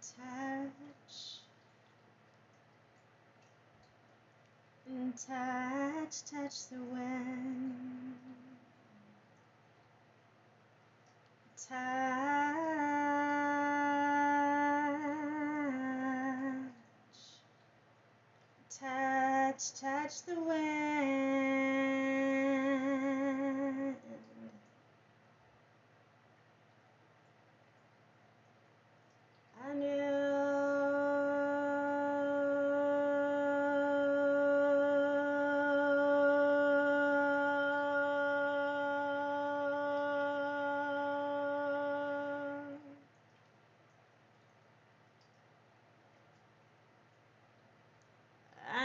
touch and touch, touch the wind. Touch, touch, touch the wind.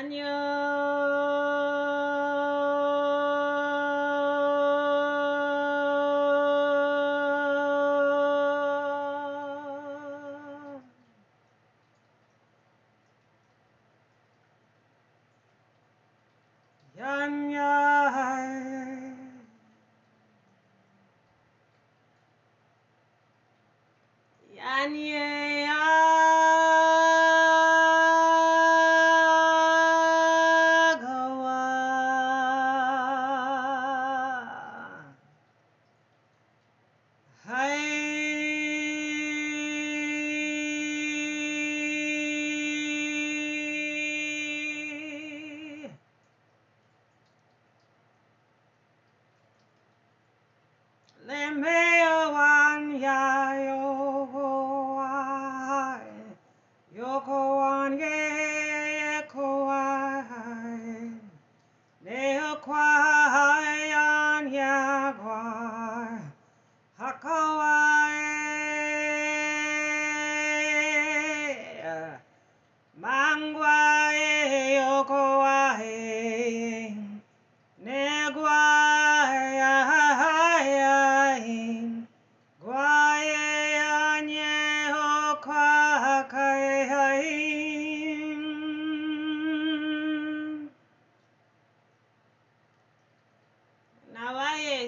And neokwai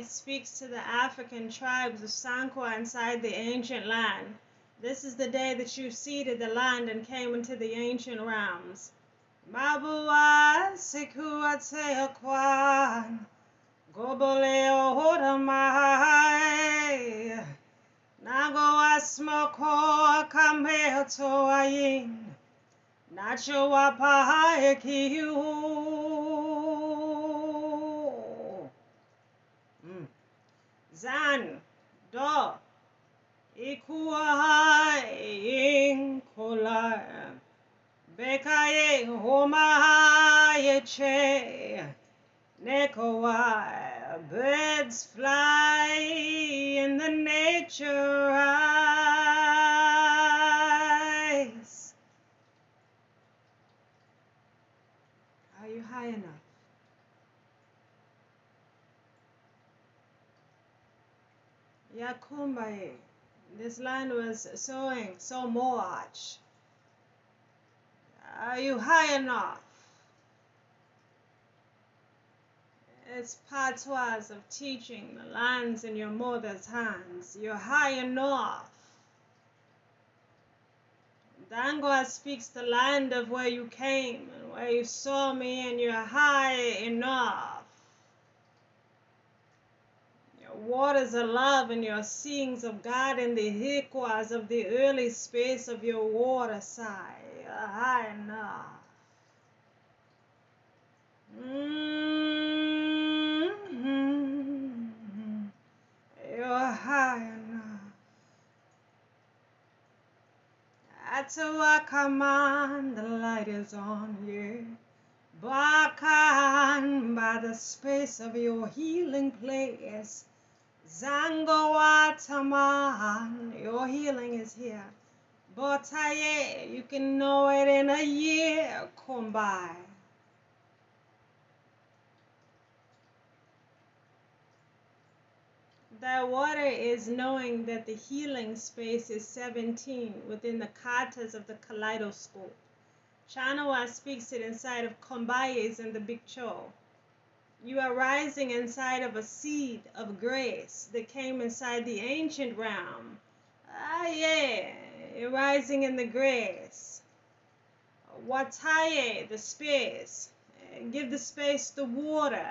speaks to the African tribes of Sankwa inside the ancient land. This is the day that you seeded the land and came into the ancient realms. Mabua sikuateakwan, goboleo hodamai. Nago asmoko kameo toayin. Nacho wapahae Kolai. Bekaye homahaye che. Nekowai, birds fly in the nature eyes. Are you high enough? Yakumbaye. This land was sowing so much. Are you high enough? It's patois of teaching the lands in your mother's hands. You're high enough. Dangwa speaks the land of where you came and where you saw me, and you're high enough. Your waters love and your seeings of God in the hikwas of the early space of your water side. Mm-hmm. You're high enough. That's a command, the light is on you. Bakan by the space of your healing place. Zangawataman, your healing is here. Botaye, you can know it in a year come by. That water is knowing that the healing space is 17 within the katas of the kaleidoscope. Chanawa speaks it inside of Kombayes and the Big Cho. You are rising inside of a seed of grace that came inside the ancient realm. Ah, yeah, you're rising in the grace. Wataye, the space. Give the space the water,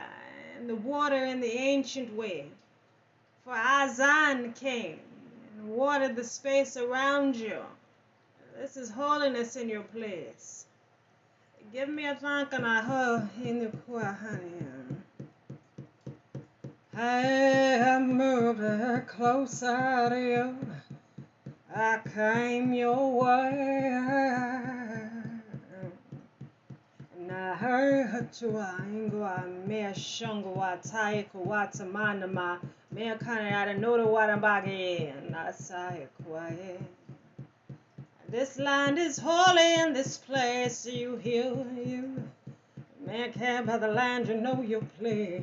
and the water in the ancient way. For Azan came and watered the space around you. This is holiness in your place. Give me a thank and a ho in the poor honey. I moved closer to you. I came your way. Na hurtua ingwa mea shongo wa taiko wata manama mea kana yada noda wada mbage na sai kwae. This land is holy and this place you heal you. Man care by the land you know your place.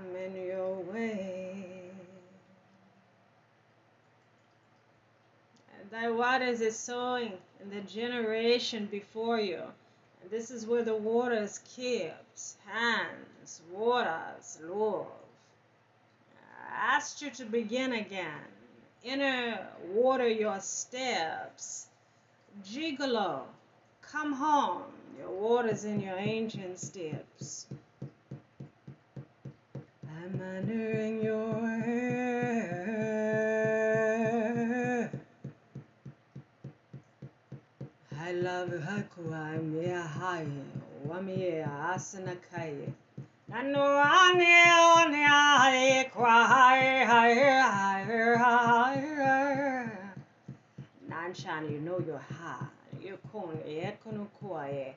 I'm in your way. And thy waters is sowing in the generation before you. And this is where the waters keeps, hands, waters, love. I asked you to begin again. Inner water your steps. Gigolo, come home. Your waters in your ancient steps. Kai. Nano ane one ai kwa hai hai hai hai Nan shan you know you're high. You kun e kunu kuae.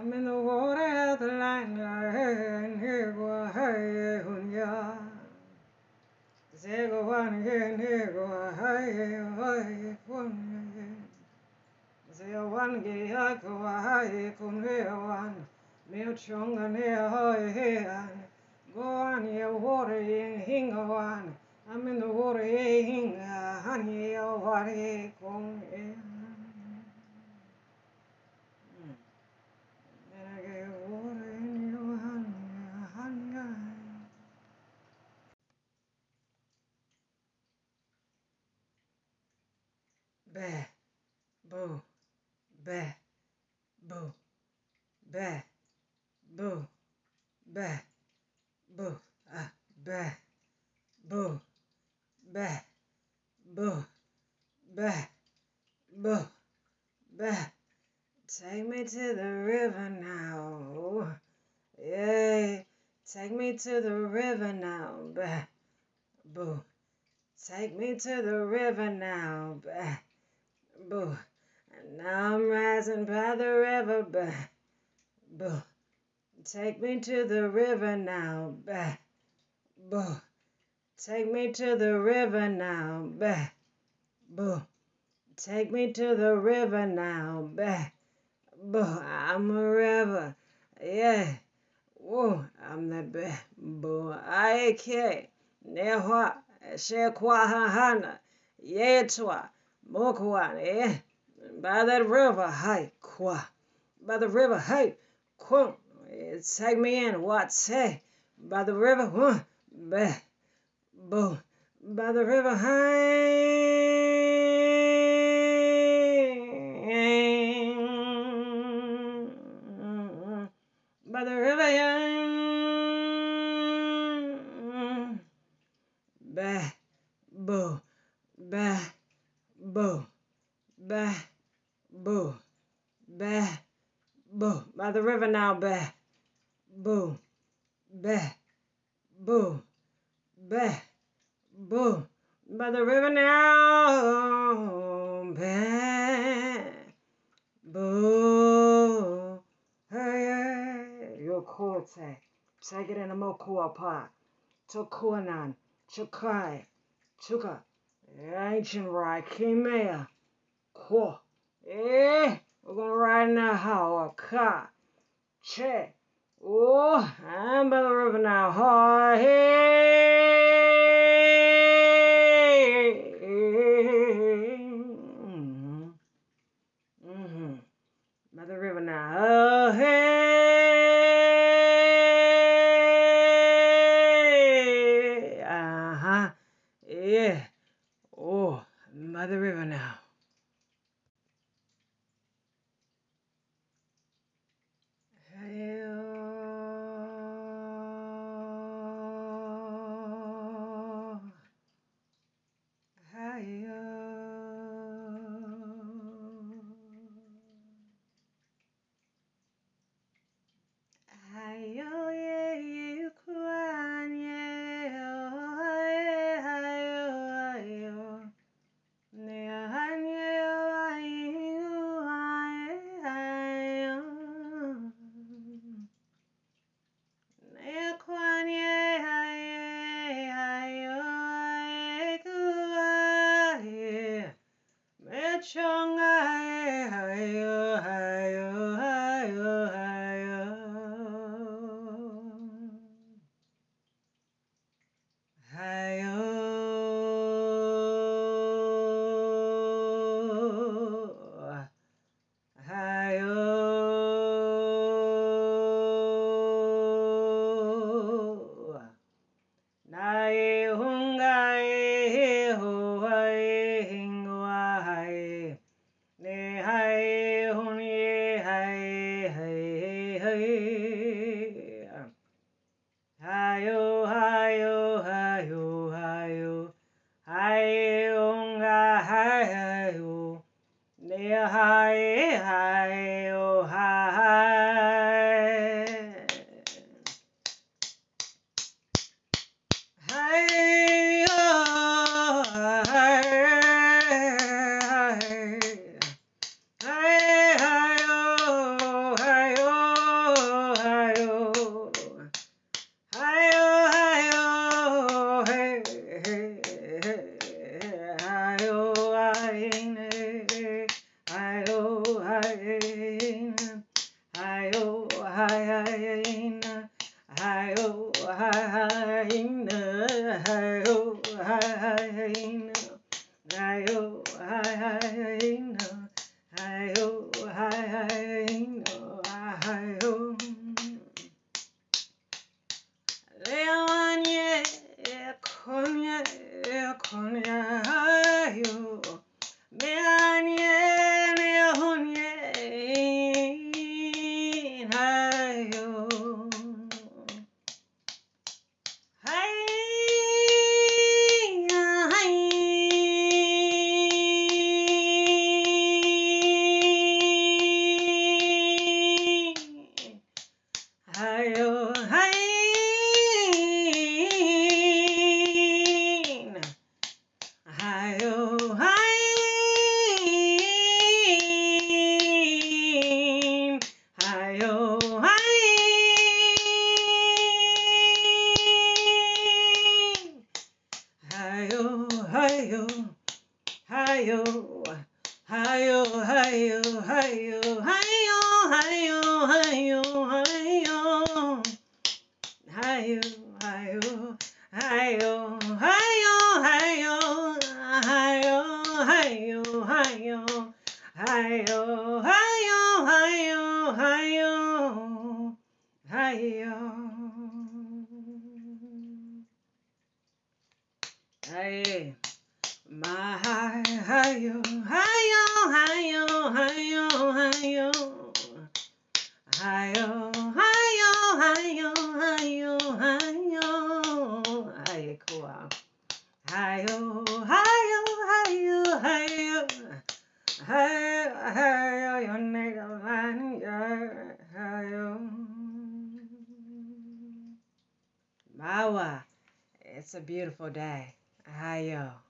I'm in the water One here nego hey hey hunya. Zego one kun he one. Meo chunga ne hey hey. Go on your water in hinga one. I'm in the water honey. And I get water in your honey, honey. Bah, boo, bah, boo, bah, boo, bah, boo, ah, bah, boo, bah, boo, bah, boo, bah. Take me to the river now. Yeah, take me to the river now. Bah, boo. Take me to the river now. Bah, boo. And now I'm rising by the river. Bah, boo. Take me to the river now. Bah, boo. Take me to the river now. Bah, boo. Take me to the river now. Bah, boo. I'm a river. Yeah. Whoa, I'm the boo. Boo. I care. Nehwa. Shekwa hana. Yetwa. Mokwa. Eh. By that river. Hi. Kwa. By the river. Hi. Kwa. Take me in. What say? By the river. Huh. Bah. Boo. By the river. Hi. By the river. yeah. Bah. Boo. Bah. Boo. Bah. Boo. Bah. boo. By the river now, bah, boo, bah, boo, bah, boo. By the river now, bah, boo. Hey, your kote. Take it in a mokua pot. Tokuanan, Chukai, Chuka, Ancient Raikimea, Kwa, eh, we're gonna ride in that how ka, che, oh, I'm by the river now, ha, hey, mm-hmm, by the river now, hey, uh-huh, yeah, oh, by the river now. Bye. -o. high, oh. Ohio, Ohio, Ohio, Ohio, Ohio, Ohio, Ohio, Ohio, cool. Ohio, Ohio, Ohio, Ohio, Ohio, Ohio, your native land, your Ohio. Mawa, it's a beautiful day. Ohio.